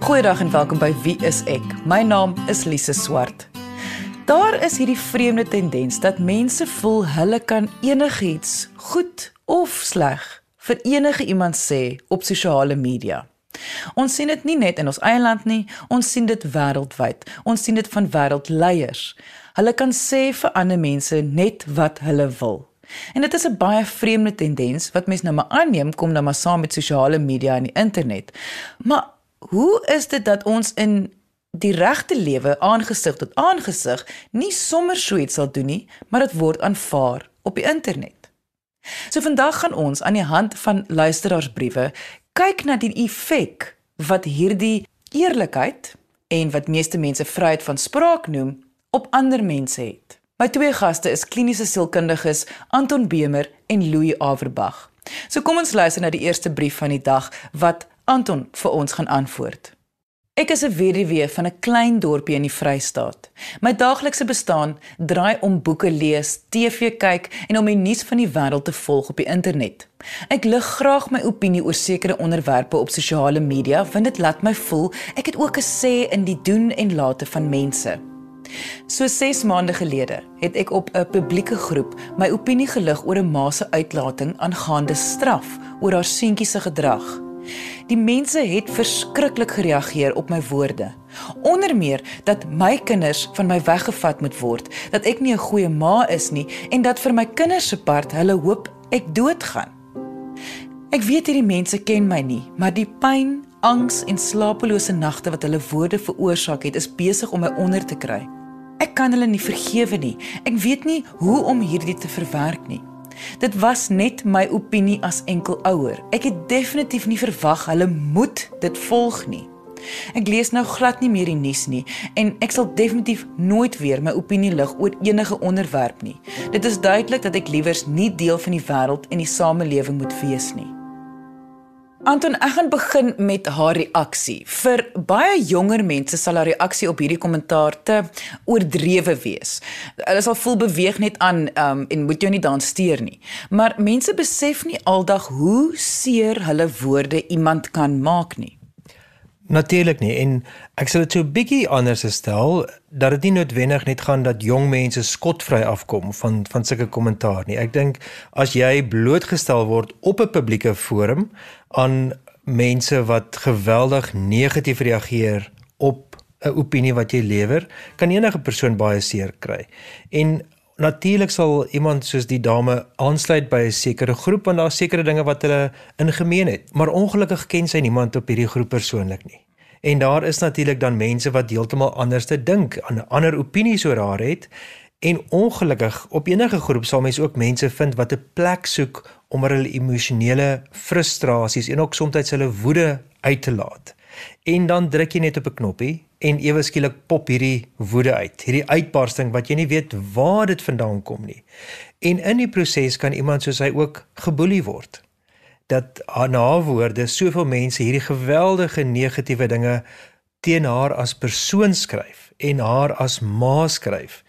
Goeiedag en welkom by Wie is ek? My naam is Lise Swart. Daar is hierdie vreemde tendens dat mense voel hulle kan enigiets, goed of sleg, vir enige iemand sê op sosiale media. Ons sien dit nie net in ons eie land nie, ons sien dit wêreldwyd. Ons sien dit van wêreldleiers. Hulle kan sê vir ander mense net wat hulle wil. En dit is 'n baie vreemde tendens wat mense nou maar aanneem kom nou maar saam met sosiale media en die internet. Maar hoe is dit dat ons in die regte lewe aangesig tot aangesig nie sommer so iets sal doen nie, maar dit word aanvaar op die internet. So vandag gaan ons aan die hand van luisteraarsbriewe kyk na die effek wat hierdie eerlikheid en wat meeste mense vryheid van spraak noem op ander mense het. My twee gaste is kliniese sielkundiges Anton Bemer en Louis Averbag. So kom ons luister na die eerste brief van die dag wat Anton vir ons gaan antwoord. Ek is 'n weduwee van 'n klein dorpie in die Vrystaat. My daaglikse bestaan draai om boeke lees, TV kyk en om die nuus van die wêreld te volg op die internet. Ek lig graag my opinie oor sekere onderwerpe op sosiale media want dit laat my voel ek het ook 'n sê in die doen en late van mense. So 6 maande gelede het ek op 'n publieke groep my opinie gelig oor 'n ma se uitlating aangaande straf oor haar seentjie se gedrag. Die mense het verskriklik gereageer op my woorde. Onder meer dat my kinders van my weggevat moet word, dat ek nie 'n goeie ma is nie en dat vir my kinders se part hulle hoop ek doodgaan. Ek weet hierdie mense ken my nie, maar die pyn, angs en slapelose nagte wat hulle woorde veroorsaak het, is besig om my onder te kry. Ek kan hulle nie vergewe nie. Ek weet nie hoe om hierdie te verwerk nie. Dit was net my opinie as enkel ouer. Ek het definitief nie verwag hulle moet dit volg nie. Ek lees nou glad nie meer die nuus nie en ek sal definitief nooit weer my opinie lig oor enige onderwerp nie. Dit is duidelik dat ek liewers nie deel van die wêreld en die samelewing moet wees nie. Anton, ek gaan begin met haar reaksie. Vir baie jonger mense sal haar reaksie op hierdie kommentaar te oordrewe wees. Hulle sal voel beweeg net aan um, en moet jou nie dan steur nie. Maar mense besef nie aldag hoe seer hulle woorde iemand kan maak nie. Natuurlik nie en ek sal dit so 'n bietjie anders stel dat dit nie noodwendig net gaan dat jong mense skotvry afkom van van sulke kommentaar nie. Ek dink as jy blootgestel word op 'n publieke forum aan mense wat geweldig negatief reageer op 'n opinie wat jy lewer, kan enige persoon baie seer kry. En natuurlik sal iemand soos die dame aansluit by 'n sekere groep want daar's sekere dinge wat hulle in gemeen het, maar ongelukkig ken sy niemand op hierdie groep persoonlik nie. En daar is natuurlik dan mense wat heeltemal anders te dink, 'n ander opinies oor haar het en ongelukkig op enige groep sal mens ook mense vind wat 'n plek soek om hulle emosionele frustrasies en ook soms hulle woede uit te laat. En dan druk jy net op 'n knoppie en ewe skielik pop hierdie woede uit. Hierdie uitbarsting wat jy nie weet waar dit vandaan kom nie. En in die proses kan iemand soos hy ook geboelie word. Dat haar woorde soveel mense hierdie geweldige negatiewe dinge teen haar as persoon skryf en haar as ma skryf.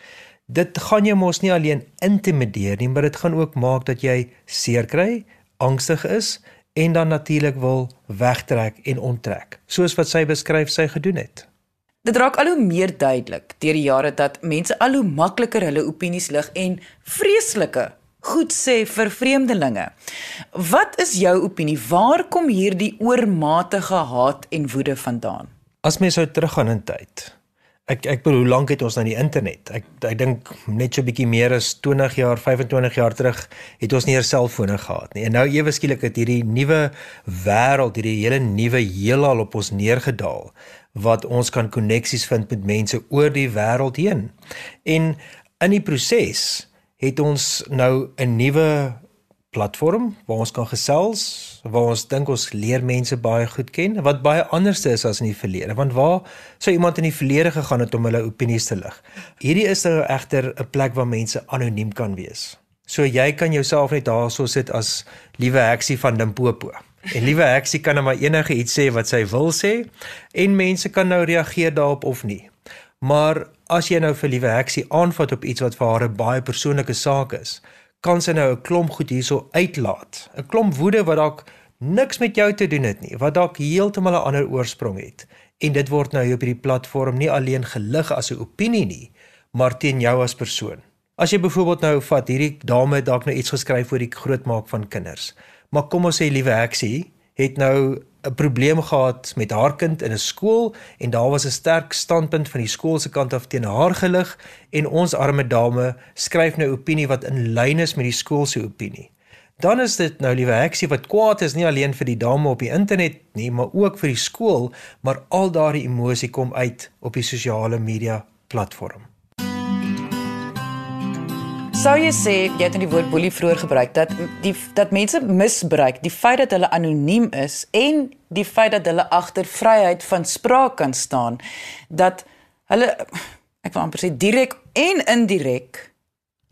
Dit gaan jou mos nie alleen intimideer nie, maar dit gaan ook maak dat jy seer kry, angstig is en dan natuurlik wil wegtrek en onttrek, soos wat sy beskryf sy gedoen het. Dit raak al hoe meer duidelik deur die jare dat mense al hoe makliker hulle opinies lig en vreeslike goed sê vir vreemdelinge. Wat is jou opinie? Waar kom hierdie oormatige haat en woede vandaan? As mens sou teruggaan in tyd, Ek ek bedoel hoe lank het ons nou die internet? Ek ek dink net so 'n bietjie meer as 20 jaar, 25 jaar terug het ons nie eers selfone gehad nie. En nou ewe skielik het hierdie nuwe wêreld, hierdie hele nuwe heelal op ons neergedaal wat ons kan koneksies vind met mense oor die wêreld heen. En in die proses het ons nou 'n nuwe platform waar ons kan gesels, waar ons dink ons leer mense baie goed ken, wat baie anders is as in die verlede. Want waar sou iemand in die verlede gegaan het om hulle opinies te lig? Hierdie is nou egter 'n plek waar mense anoniem kan wees. So jy kan jouself net daarso sit as liewe heksie van Limpopo. En liewe heksie kan nou maar enige iets sê wat sy wil sê en mense kan nou reageer daarop of nie. Maar as jy nou vir liewe heksie aanvat op iets wat vir haar 'n baie persoonlike saak is, kan sy nou 'n klomp goed hierso uitlaat. 'n Klomp woede wat dalk niks met jou te doen het nie, wat dalk heeltemal 'n ander oorsprong het. En dit word nou op hierdie platform nie alleen gelig as 'n opinie nie, maar teen jou as persoon. As jy byvoorbeeld nou vat hierdie dame dalk nou iets geskryf oor die grootmaak van kinders. Maar kom ons sê liewe Heksie het nou 'n probleem gehad met haar kind in 'n skool en daar was 'n sterk standpunt van die skool se kant af teen haar gelig en ons arme dame skryf nou opinie wat in lyn is met die skool se opinie. Dan is dit nou liewe heksie wat kwaad is nie alleen vir die dame op die internet nie, maar ook vir die skool, maar al daardie emosie kom uit op die sosiale media platform. Sou jy sê jy het in die woord boelie vroeër gebruik dat die dat mense misbruik die feit dat hulle anoniem is en die feit dat hulle agter vryheid van spraak kan staan dat hulle ek wil amper sê direk en indirek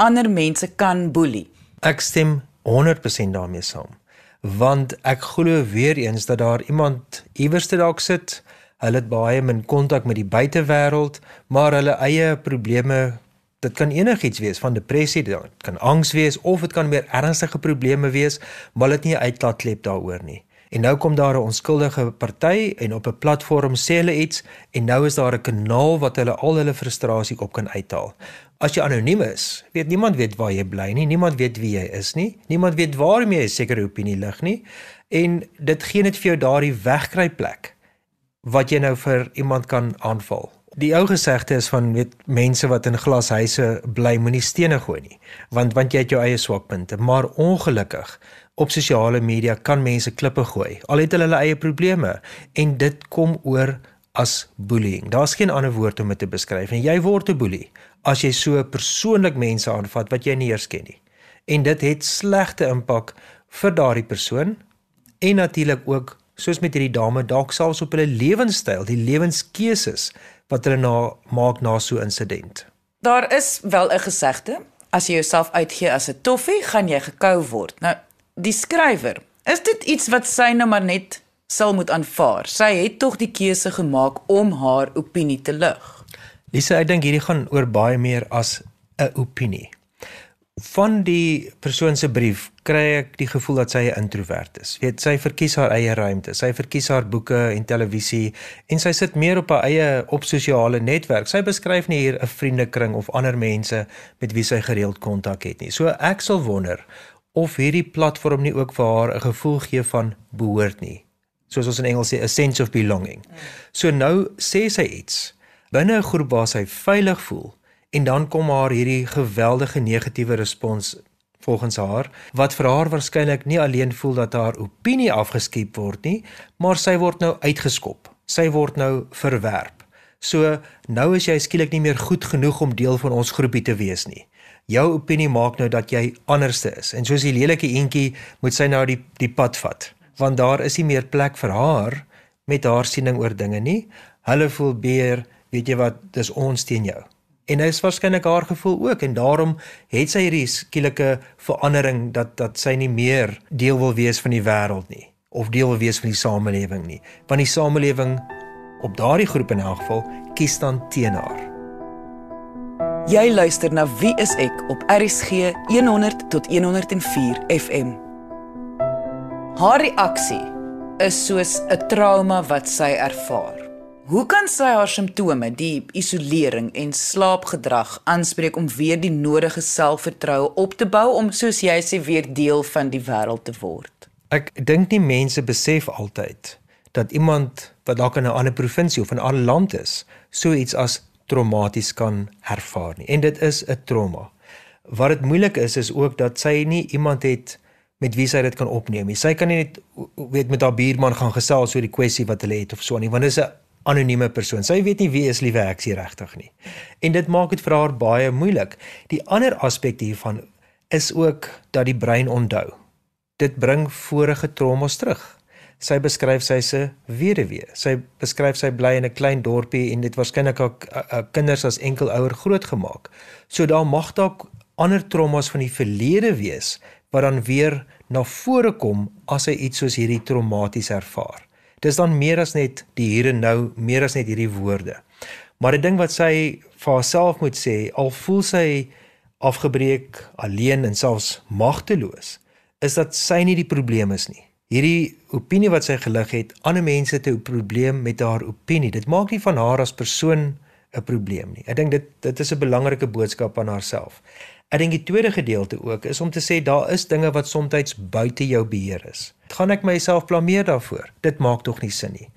ander mense kan boelie. Ek stem 100% daarmee saam. Want ek glo weer eens dat daar iemand iewers te dalk sit, hulle het baie min kontak met die buitewêreld, maar hulle eie probleme Dit kan enigiets wees van depressie, dit kan angs wees of dit kan meer ernstige probleme wees, maar dit nie uitlaatklep daaroor nie. En nou kom daar 'n onskuldige party en op 'n platform sê hulle iets en nou is daar 'n kanaal wat hulle al hulle frustrasie op kan uithaal. As jy anoniem is, weet niemand weet waar jy bly nie, niemand weet wie jy is nie, niemand weet waarom jy 'n sekere opinie lig nie en dit gee net vir jou daardie wegkruipplek wat jy nou vir iemand kan aanval. Die ou gesegde is van weet mense wat in glashuise bly moenie stene gooi nie want want jy het jou eie swakpunte. Maar ongelukkig op sosiale media kan mense klippe gooi al het hulle hulle eie probleme en dit kom oor as bullying. Daar's geen ander woord om dit te beskryf en jy word 'n boelie as jy so persoonlik mense aanvat wat jy nie eers ken nie. En dit het slegte impak vir daardie persoon en natuurlik ook soos met hierdie dame dalk selfs op hulle lewenstyl die lewenskeuses wat hulle na maak na so 'n insident. Daar is wel 'n gesegde, as jy jouself uitgee as 'n toffie, gaan jy gekou word. Nou, die skrywer, is dit iets wat sy nou maar net sal moet aanvaar? Sy het tog die keuse gemaak om haar opinie te lig. Lisa, ek dink hierdie gaan oor baie meer as 'n opinie van die persoon se brief kry ek die gevoel dat sy 'n introwert is. Weet, sy verkies haar eie ruimte. Sy verkies haar boeke en televisie en sy sit meer op haar eie op sosiale netwerk. Sy beskryf nie hier 'n vriendekring of ander mense met wie sy gereeld kontak het nie. So ek sal wonder of hierdie platform nie ook vir haar 'n gevoel gee van behoort nie. Soos ons in Engels sê, a sense of belonging. So nou sê sy iets binne 'n groep waar sy veilig voel en dan kom haar hierdie geweldige negatiewe respons volgens haar wat vir haar waarskynlik nie alleen voel dat haar opinie afgeskiep word nie, maar sy word nou uitgeskop. Sy word nou verwerp. So nou is jy skielik nie meer goed genoeg om deel van ons groepie te wees nie. Jou opinie maak nou dat jy anderste is en soos die lelike eentjie moet sy nou die die pad vat want daar is nie meer plek vir haar met haar siening oor dinge nie. Hulle voel beer, weet jy wat, dis ons teen jou en dit is waarskynlik haar gevoel ook en daarom het sy hierdie skielike verandering dat dat sy nie meer deel wil wees van die wêreld nie of deel wil wees van die samelewing nie. Want die samelewing op daardie groep in elk geval kies dan teen haar. Jy luister na Wie is ek op RCG 100 tot 104 FM Haar reaksie is soos 'n trauma wat sy ervaar Hoe kan sy haar simptome, die isolering en slaapgedrag aanspreek om weer die nodige selfvertroue op te bou om soos jy sê weer deel van die wêreld te word? Ek dink nie mense besef altyd dat iemand wat dalk in 'n ander provinsie of 'n ander land is, so iets as traumaties kan ervaar nie. En dit is 'n trauma. Wat dit moeilik is is ook dat sy nie iemand het met wie sy dit kan opneem nie. Sy kan nie net weet met haar buurman gaan gesels oor die kwessie wat hulle het of so nie, want dit is 'n anonieme persoon. Sy weet nie wie is liewe eksie regtig nie. En dit maak dit vir haar baie moeilik. Die ander aspek hiervan is ook dat die brein onthou. Dit bring vorige traumas terug. Sy beskryf sy se weduwee. Sy beskryf sy bly in 'n klein dorpie en dit waarskynlik ook kinders as enkelouer grootgemaak. So daar mag dalk ander traumas van die verlede wees wat dan weer na vore kom as sy iets soos hierdie traumaties ervaar. Dis dan meer as net die hier en nou, meer as net hierdie woorde. Maar 'n ding wat sy vir haarself moet sê, al voel sy afgebreek, alleen en selfs magteloos, is dat sy nie die probleem is nie. hierdie opinie wat sy gelig het, ander mense het 'n probleem met haar opinie. Dit maak nie van haar as persoon 'n probleem nie. Ek dink dit dit is 'n belangrike boodskap aan haarself. Ek dink die tweede gedeelte ook is om te sê daar is dinge wat soms buite jou beheer is. Gaan ek myself blameer daarvoor? Dit maak tog nie sin nie.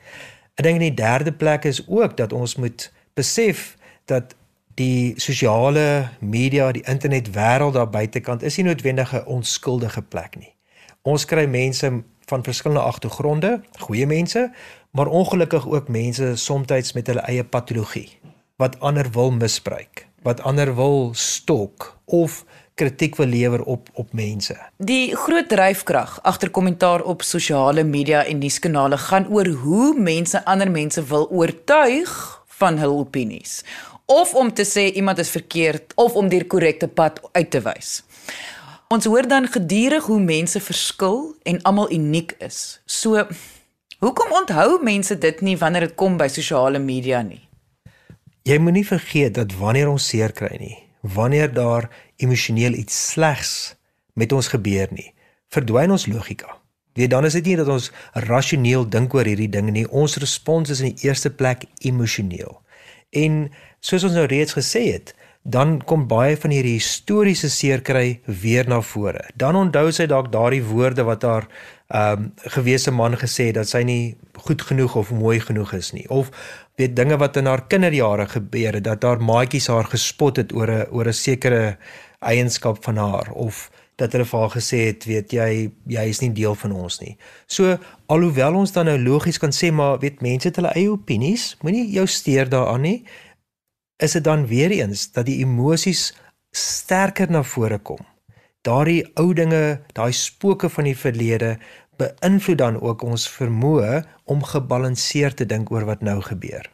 Ek dink in die derde plek is ook dat ons moet besef dat die sosiale media, die internet wêreld daar buitekant is nie noodwendig 'n onskuldige plek nie. Ons kry mense van verskillende agtergronde, goeie mense, maar ongelukkig ook mense soms met hulle eie patologie wat ander wil misbruik, wat ander wil stok of kritiek wil lewer op op mense. Die groot dryfkrag agter kommentaar op sosiale media en nuuskanale gaan oor hoe mense ander mense wil oortuig van hul opinies of om te sê iemand is verkeerd of om die korrekte pad uit te wys. Ons hoor dan gedurig hoe mense verskil en almal uniek is. So hoekom onthou mense dit nie wanneer dit kom by sosiale media nie? Jy moenie vergeet dat wanneer ons seer kry nie, wanneer daar emosioneel iets slegs met ons gebeur nie, verdwyn ons logika. Weet dan is dit nie dat ons rasioneel dink oor hierdie ding nie. Ons respons is in die eerste plek emosioneel. En soos ons nou reeds gesê het, dan kom baie van hierdie historiese seerkry weer na vore. Dan onthou sy dalk daardie woorde wat haar ehm um, gewese man gesê het dat sy nie goed genoeg of mooi genoeg is nie of weet dinge wat in haar kinderjare gebeur het dat haar maatjies haar gespot het oor 'n oor 'n sekere eienskap van haar of dat hulle vir haar gesê het weet jy jy is nie deel van ons nie. So alhoewel ons dan nou logies kan sê maar weet mense het hulle eie opinies, moenie jou steur daaraan nie is dit dan weer eens dat die emosies sterker na vore kom. Daardie ou dinge, daai spooke van die verlede beïnvloed dan ook ons vermoë om gebalanseerd te dink oor wat nou gebeur.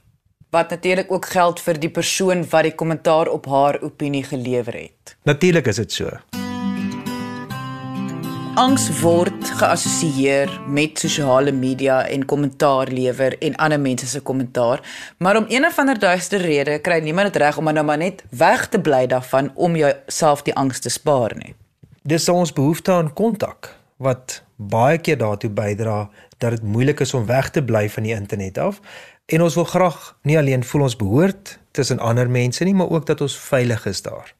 Wat natuurlik ook geld vir die persoon wat die kommentaar op haar opinie gelewer het. Natuurlik is dit so. Angs word geassosieer met sosiale media en kommentaar lewer en ander mense se kommentaar, maar om een of ander duister rede kry niemand dit reg om nou maar net weg te bly daarvan om jouself die angs te spaar nie. Dis ons behoefte aan kontak wat baie keer daartoe bydra dat dit moeilik is om weg te bly van die internet af en ons wil graag nie alleen voel ons behoort tussen ander mense nie, maar ook dat ons veilig is daar.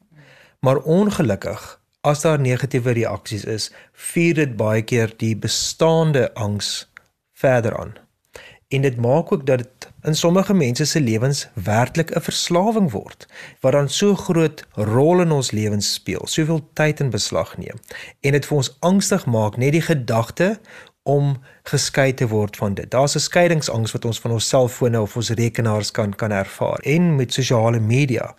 Maar ongelukkig as daar negatiewe reaksies is, vier dit baie keer die bestaande angs verder aan. En dit maak ook dat dit in sommige mense se lewens werklik 'n verslawing word, wat dan so groot rol in ons lewens speel, soveel tyd in beslag neem en dit vir ons angstig maak net die gedagte om geskei te word van dit. Daar's 'n skeidingsangs wat ons van ons selfone of ons rekenaars kan kan ervaar. En met sosiale media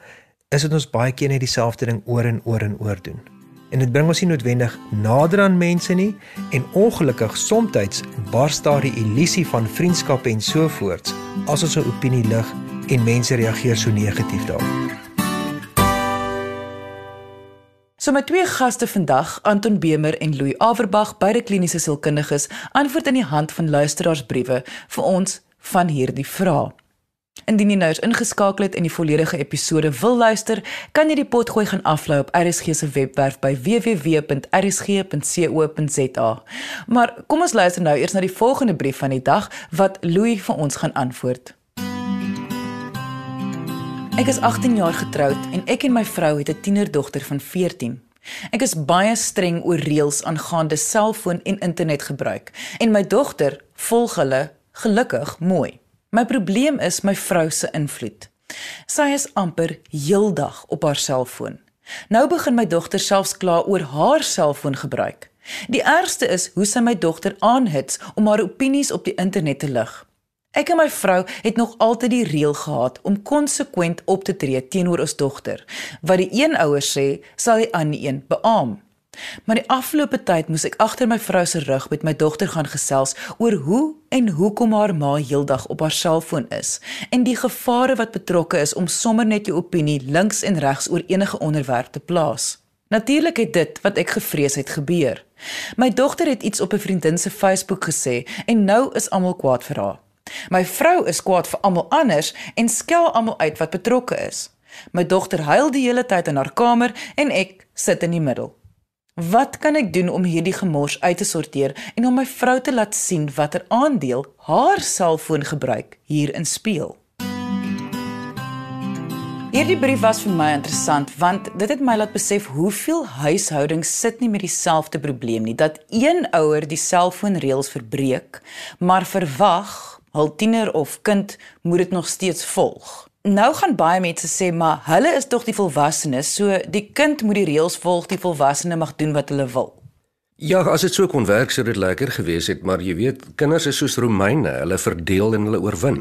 is dit ons baie keer net dieselfde ding oor en oor en oor doen en dit bring ons nie noodwendig nader aan mense nie en ongelukkig soms bars daar die illusie van vriendskap en so voort as ons 'n opinie lig en mense reageer so negatief daarop. So my twee gaste vandag, Anton Bemer en Louis Averbag, beide kliniese sielkundiges, antwoord in die hand van luisteraarsbriewe vir ons van hierdie vrae. Indien jy nou ingeskakel het en die volledige episode wil luister, kan jy die potgooi gaan aflaai op RSG se webwerf by www.rsg.co.za. Maar kom ons luister nou eers na die volgende brief van die dag wat Louis vir ons gaan antwoord. Ek is 18 jaar getroud en ek en my vrou het 'n tienerdogter van 14. Ek is baie streng oor reëls aangaande selfoon en internetgebruik en my dogter volg hulle gelukkig mooi. My probleem is my vrou se invloed. Sy is amper heeldag op haar selfoon. Nou begin my dogter selfs kla oor haar selfoongebruik. Die ergste is hoe sy my dogter aanhits om haar opinies op die internet te lig. Ek en my vrou het nog altyd die reël gehad om konsekwent op te tree teenoor ons dogter. Wat die een ouer sê, sal die ander een beamoen. Maar die afgelope tyd moes ek agter my vrou se rug met my dogter gaan gesels oor hoe en hoekom haar ma heeldag op haar selfoon is en die gevare wat betrokke is om sommer net jou opinie links en regs oor enige onderwerp te plaas. Natuurlik het dit wat ek gevrees het gebeur. My dogter het iets op 'n vriendin se Facebook gesê en nou is almal kwaad vir haar. My vrou is kwaad vir almal anders en skel almal uit wat betrokke is. My dogter huil die hele tyd in haar kamer en ek sit in die middel. Wat kan ek doen om hierdie gemors uit te sorteer en om my vrou te laat sien watter aandeel haar selfoongebruik hierin speel? Hierdie brief was vir my interessant want dit het my laat besef hoeveel huishoudings sit nie met dieselfde probleem nie dat een ouer die selfoonreëls verbreek maar verwag hul tiener of kind moet dit nog steeds volg. Nou gaan baie mense sê maar hulle is tog die volwassenes, so die kind moet die reëls volg, die volwassene mag doen wat hulle wil. Ja, as dit so kon werk sou dit lekker gewees het, maar jy weet, kinders is soos Romeine, hulle verdeel en hulle oorwin.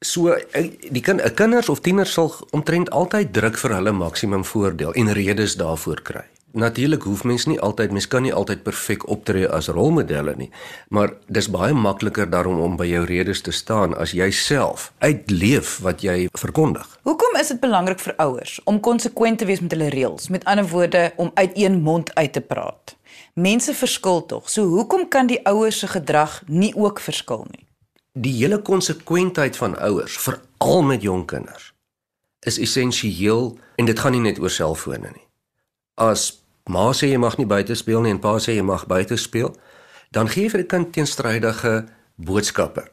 So eh, die kind, kinders of tieners sal omtrent altyd druk vir hulle maksimum voordeel en redes daarvoor kry. Natuurlik hoef mens nie altyd, mens kan nie altyd perfek optree as rolmodelle nie, maar dis baie makliker daarom om by jou redes te staan as jy self uitleef wat jy verkondig. Hoekom is dit belangrik vir ouers om konsekwent te wees met hulle reëls? Met ander woorde, om uit een mond uit te praat. Mense verskil tog. So hoekom kan die ouers se gedrag nie ook verskil nie? Die hele konsekwentheid van ouers, veral met jong kinders, is essensieel en dit gaan nie net oor selfone nie. As ma sê jy mag nie buite speel nie en pa sê jy mag buite speel, dan gee jy vir die kind teenstrydige boodskappe.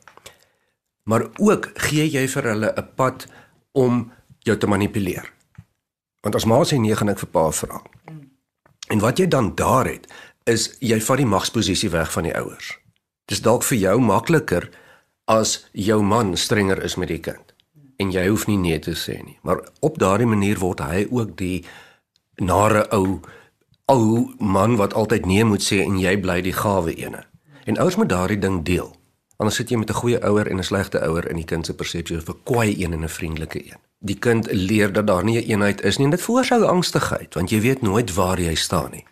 Maar ook gee jy vir hulle 'n pad om jou te manipuleer. Want as ma sê nee, gaan ek vir pa vra. En wat jy dan daar het, is jy vat die magsposisie weg van die ouers. Dis dalk vir jou makliker as jou man strenger is met die kind en jy hoef nie nee te sê nie. Maar op daardie manier word hy ook die nare ou ou man wat altyd nee moet sê en jy bly die gawe ene. En ouers moet daardie ding deel. Anders sit jy met 'n goeie ouer en 'n slegte ouer in die kind se persepsie of 'n kwaai een en 'n vriendelike een. Die kind leer dat daar nie 'n eenheid is nie en dit veroorsaak angstigheid want jy weet nooit waar jy staan nie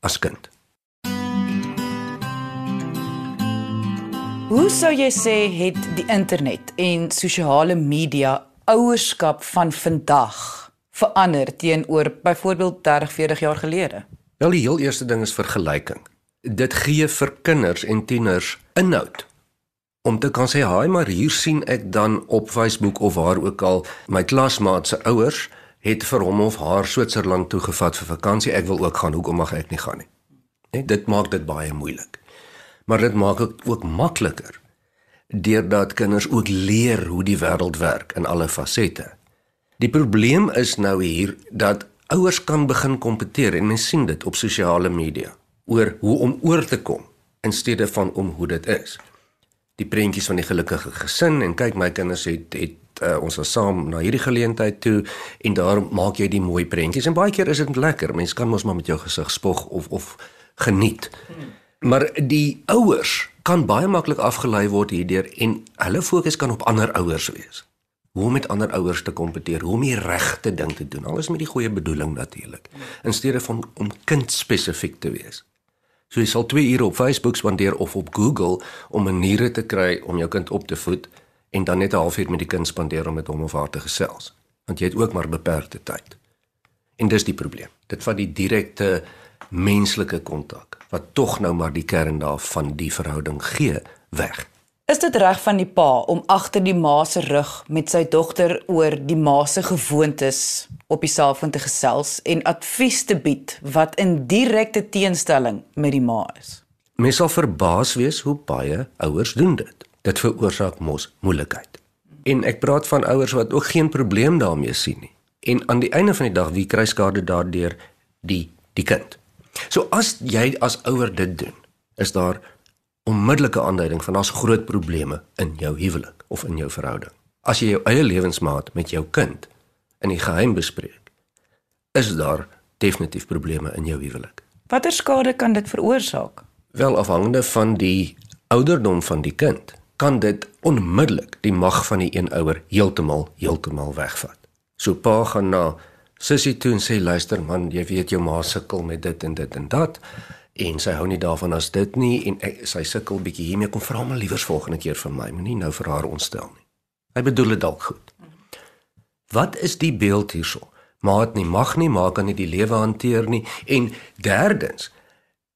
as kind. Hoe sou jy sê het die internet en sosiale media ouerskap van vandag verander teenoor byvoorbeeld 30, 40 jaar gelede? Wel die heel eerste ding is vergelyking. Dit gee vir kinders en tieners inhoud om te kan sê, "Haai, maar hier sien ek dan op Facebook of waar ook al my klasmaat se ouers het vir hom of haar Switserland toe gevat vir vakansie. Ek wil ook gaan. Hoekom mag ek nie gaan nie?" Net dit maak dit baie moeilik. Maar dit maak dit ook makliker deurdat kinders ook leer hoe die wêreld werk in alle fasette. Die probleem is nou hier dat ouers kan begin kompeteer en mens sien dit op sosiale media oor hoe om oor te kom in steede van om hoe dit is. Die prentjies van die gelukkige gesin en kyk my kinders het het uh, ons was saam na hierdie geleentheid toe en daar maak jy die mooi prentjies en baie keer is dit lekker. Mens kan mos maar met jou gesig spog of of geniet. Maar die ouers kan baie maklik afgelei word hierdeur en hulle fokus kan op ander ouers wees hoe om met ander ouers te kompeteer, hoe om die regte ding te doen. Alles met die goeie bedoeling natuurlik. In steede van om kind spesifiek te wees. So jy sal 2 ure op Facebook spandeer of op Google om maniere te kry om jou kind op te voed en dan net 'n halfuur met die kind spandeer om met hom of haar te gesels. Want jy het ook maar beperkte tyd. En dis die probleem. Dit vat die direkte menslike kontak wat tog nou maar die kern daarvan die verhouding gee weg. Is dit reg van die pa om agter die ma se rug met sy dogter oor die ma se gewoontes op die selfoon te gesels en advies te bied wat in direkte teenstelling met die ma is? Mens sal verbaas wees hoe baie ouers doen dit. Dit veroorsaak mos moeilikheid. En ek praat van ouers wat ook geen probleem daarmee sien nie. En aan die einde van die dag wie kry skade daardeur? Die die kind. So as jy as ouer dit doen, is daar onmiddellike aanduiding van daar's groot probleme in jou huwelik of in jou verhouding. As jy jou eie lewensmaat met jou kind in die geheim bespreek, is daar definitief probleme in jou huwelik. Watter skade kan dit veroorsaak? Wel afhangende van die ouderdom van die kind, kan dit onmiddellik die mag van die een ouer heeltemal heeltemal wegvat. So pa gaan na sussie toe en sê luister man, jy weet jou ma sukkel met dit en dit en dat en sy hou nie daarvan as dit nie en ek, sy sukkel bietjie hiermee. Kom vra maar liewers volgende keer vir my. Moenie nou vir haar ontstel nie. Hy bedoel dit dalk goed. Wat is die beeld hierso? Maat nie mag nie maak aan nie die lewe hanteer nie. En derdens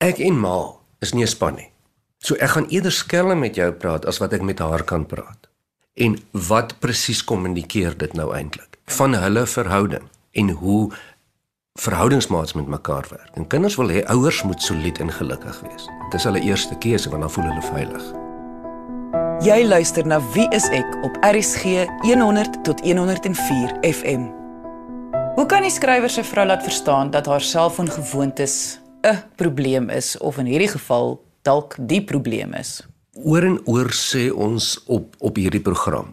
ek en ma is nie 'n span nie. So ek gaan eerder skelm met jou praat as wat ek met haar kan praat. En wat presies kommunikeer dit nou eintlik van hulle verhouding en hoe verhoudingsmaats met mekaar werk. En kinders wil hê ouers moet solied en gelukkig wees. Dit is hulle eerste keuse want dan voel hulle veilig. Jy luister na Wie is ek op RSG 100 tot 104 FM. Hoe kan die skrywer se vrou laat verstaan dat haar selfoongewoontes 'n probleem is of in hierdie geval dalk die probleem is? Oor en oor sê ons op op hierdie program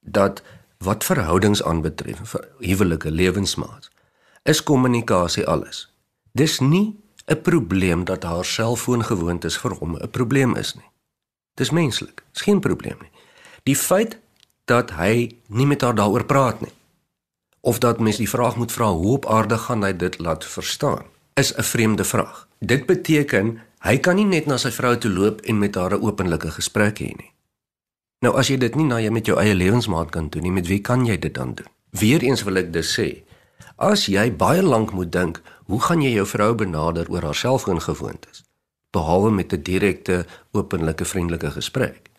dat wat verhoudings aanbetref, huwelike lewensmaats, is kommunikasie alles. Dis nie 'n probleem dat haar selfoongewoontes vir hom 'n probleem is nie. Dis menslik, dis geen probleem nie. Die feit dat hy nie met haar daaroor praat nie of dat mens die vraag moet vra hoe op aarde gaan hy dit laat verstaan, is 'n vreemde vraag. Dit beteken hy kan nie net na sy vrou toe loop en met haar 'n openlike gesprek hê nie. Nou as jy dit nie na jy met jou eie lewensmaat kan doen nie, met wie kan jy dit dan doen? Weereens wil ek dis sê, As jy baie lank moet dink, hoe gaan jy jou vrou benader oor haar selfoongewoontes, behalwe met 'n direkte, openlike, vriendelike gesprek,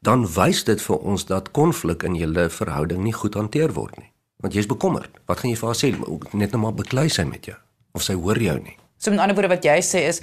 dan wys dit vir ons dat konflik in julle verhouding nie goed hanteer word nie. Want jy's bekommerd. Wat gaan jy vir haar sê? Net nou maar beklei sy met jou of sy hoor jou nie. So met ander woorde wat jy sê is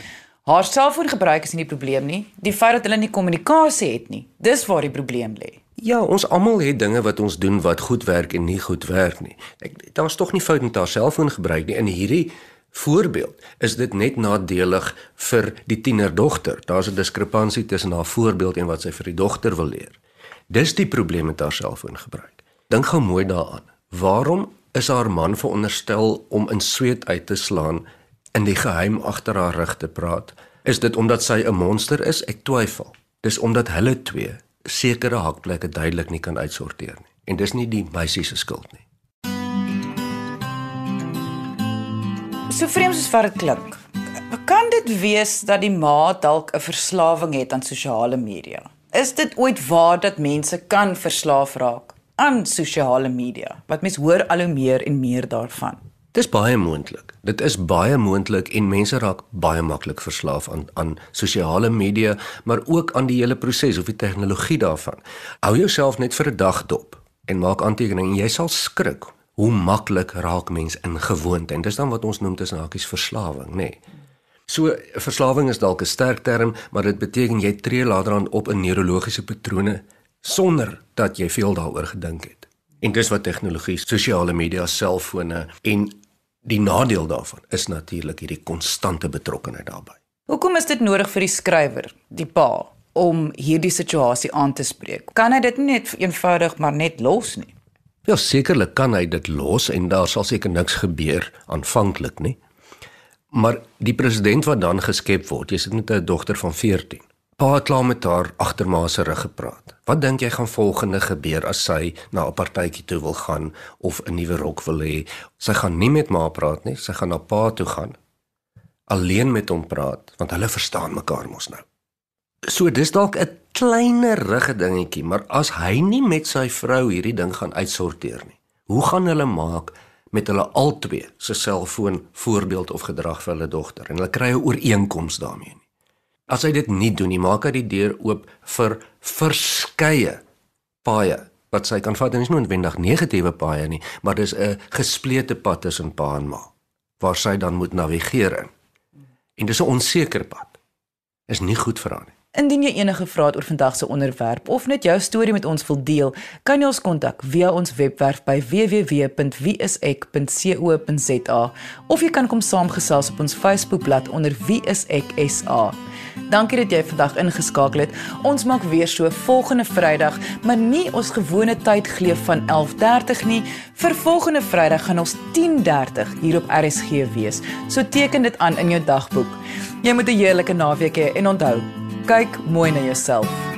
haar selfoongebruik is nie die probleem nie, die feit dat hulle nie kommunikasie het nie. Dis waar die probleem lê. Ja, ons almal het dinge wat ons doen wat goed werk en nie goed werk nie. Ek daar's tog nie fout met haar selfoon gebruik nie. In hierdie voorbeeld is dit net nadelig vir die tienerdogter. Daar's 'n diskrepansie tussen haar voorbeeld en wat sy vir die dogter wil leer. Dis die probleem met haar selfoon gebruik. Dink gou mooi daaraan. Waarom is haar man veronderstel om in sweet uit te slaan in die geheim agter haar rug te praat? Is dit omdat sy 'n monster is? Ek twyfel. Dis omdat hulle twee sekere hakplekke duidelik nie kan uitsorteer nie. En dis nie die meisie se skuld nie. So vreemd soos wat dit klink. Kan dit wees dat die ma dalk 'n verslawing het aan sosiale media? Is dit ooit waar dat mense kan verslaaf raak aan sosiale media? Wat mens hoor al hoe meer en meer daarvan. Dis baie moontlik. Dit is baie moontlik en mense raak baie maklik verslaaf aan aan sosiale media, maar ook aan die hele proses of die tegnologie daarvan. Hou jouself net vir 'n dag dop en maak aantekeninge en jy sal skrik hoe maklik raak mens ingewoond en dis dan wat ons noem tussen hakies verslawing, nê. Nee. So verslawing is dalk 'n sterk term, maar dit beteken jy tree later aan op 'n neurologiese patrone sonder dat jy veel daaroor gedink het. En dis wat tegnologie, sosiale media, selfone en Die nadeel daarvan is natuurlik hierdie konstante betrokkeheid daarbey. Hoekom is dit nodig vir die skrywer, die pa, om hierdie situasie aan te spreek? Kan hy dit net eenvoudig maar net los nie? Ja, sekerlik kan hy dit los en daar sal seker niks gebeur aanvanklik nie. Maar die president wat dan geskep word, jy sit met 'n dogter van 14. Pa het klaar met haar agter ma se rug gepraat. Wat dink jy gaan volgende gebeur as sy na 'n partytjie toe wil gaan of 'n nuwe rok wil hê? Sy gaan nie met ma praat nie, sy gaan na pa toe gaan. Alleen met hom praat, want hulle verstaan mekaar mos nou. So dis dalk 'n kleiner rugge dingetjie, maar as hy nie met sy vrou hierdie ding gaan uitsorteer nie, hoe gaan hulle maak met hulle albei se selfoon voorbeeld of gedrag vir hulle dogter en hulle kry 'n ooreenkoms daarmee nie? As hy dit nie doen nie, maak hy die deur oop vir verskeie paaie wat sy kan vat. Dit is nie noodwendig negatiewe paaie nie, maar dis 'n gesplete pad tussen pa en ma waar sy dan moet navigeer in. En dis 'n onseker pad. Is nie goed vir haar nie. Indien jy enige vrae het oor vandag se onderwerp of net jou storie met ons wil deel, kan jy ons kontak via ons webwerf by www.wieisek.co.za of jy kan kom saamgesels op ons Facebookblad onder wieiseksa. Dankie dat jy vandag ingeskakel het. Ons maak weer so volgende Vrydag, maar nie ons gewone tyd gleef van 11:30 nie. Vir volgende Vrydag gaan ons 10:30 hier op RSG wees. So teken dit aan in jou dagboek. Jy moet 'n heerlike naweek hê en onthou, kyk mooi na jouself.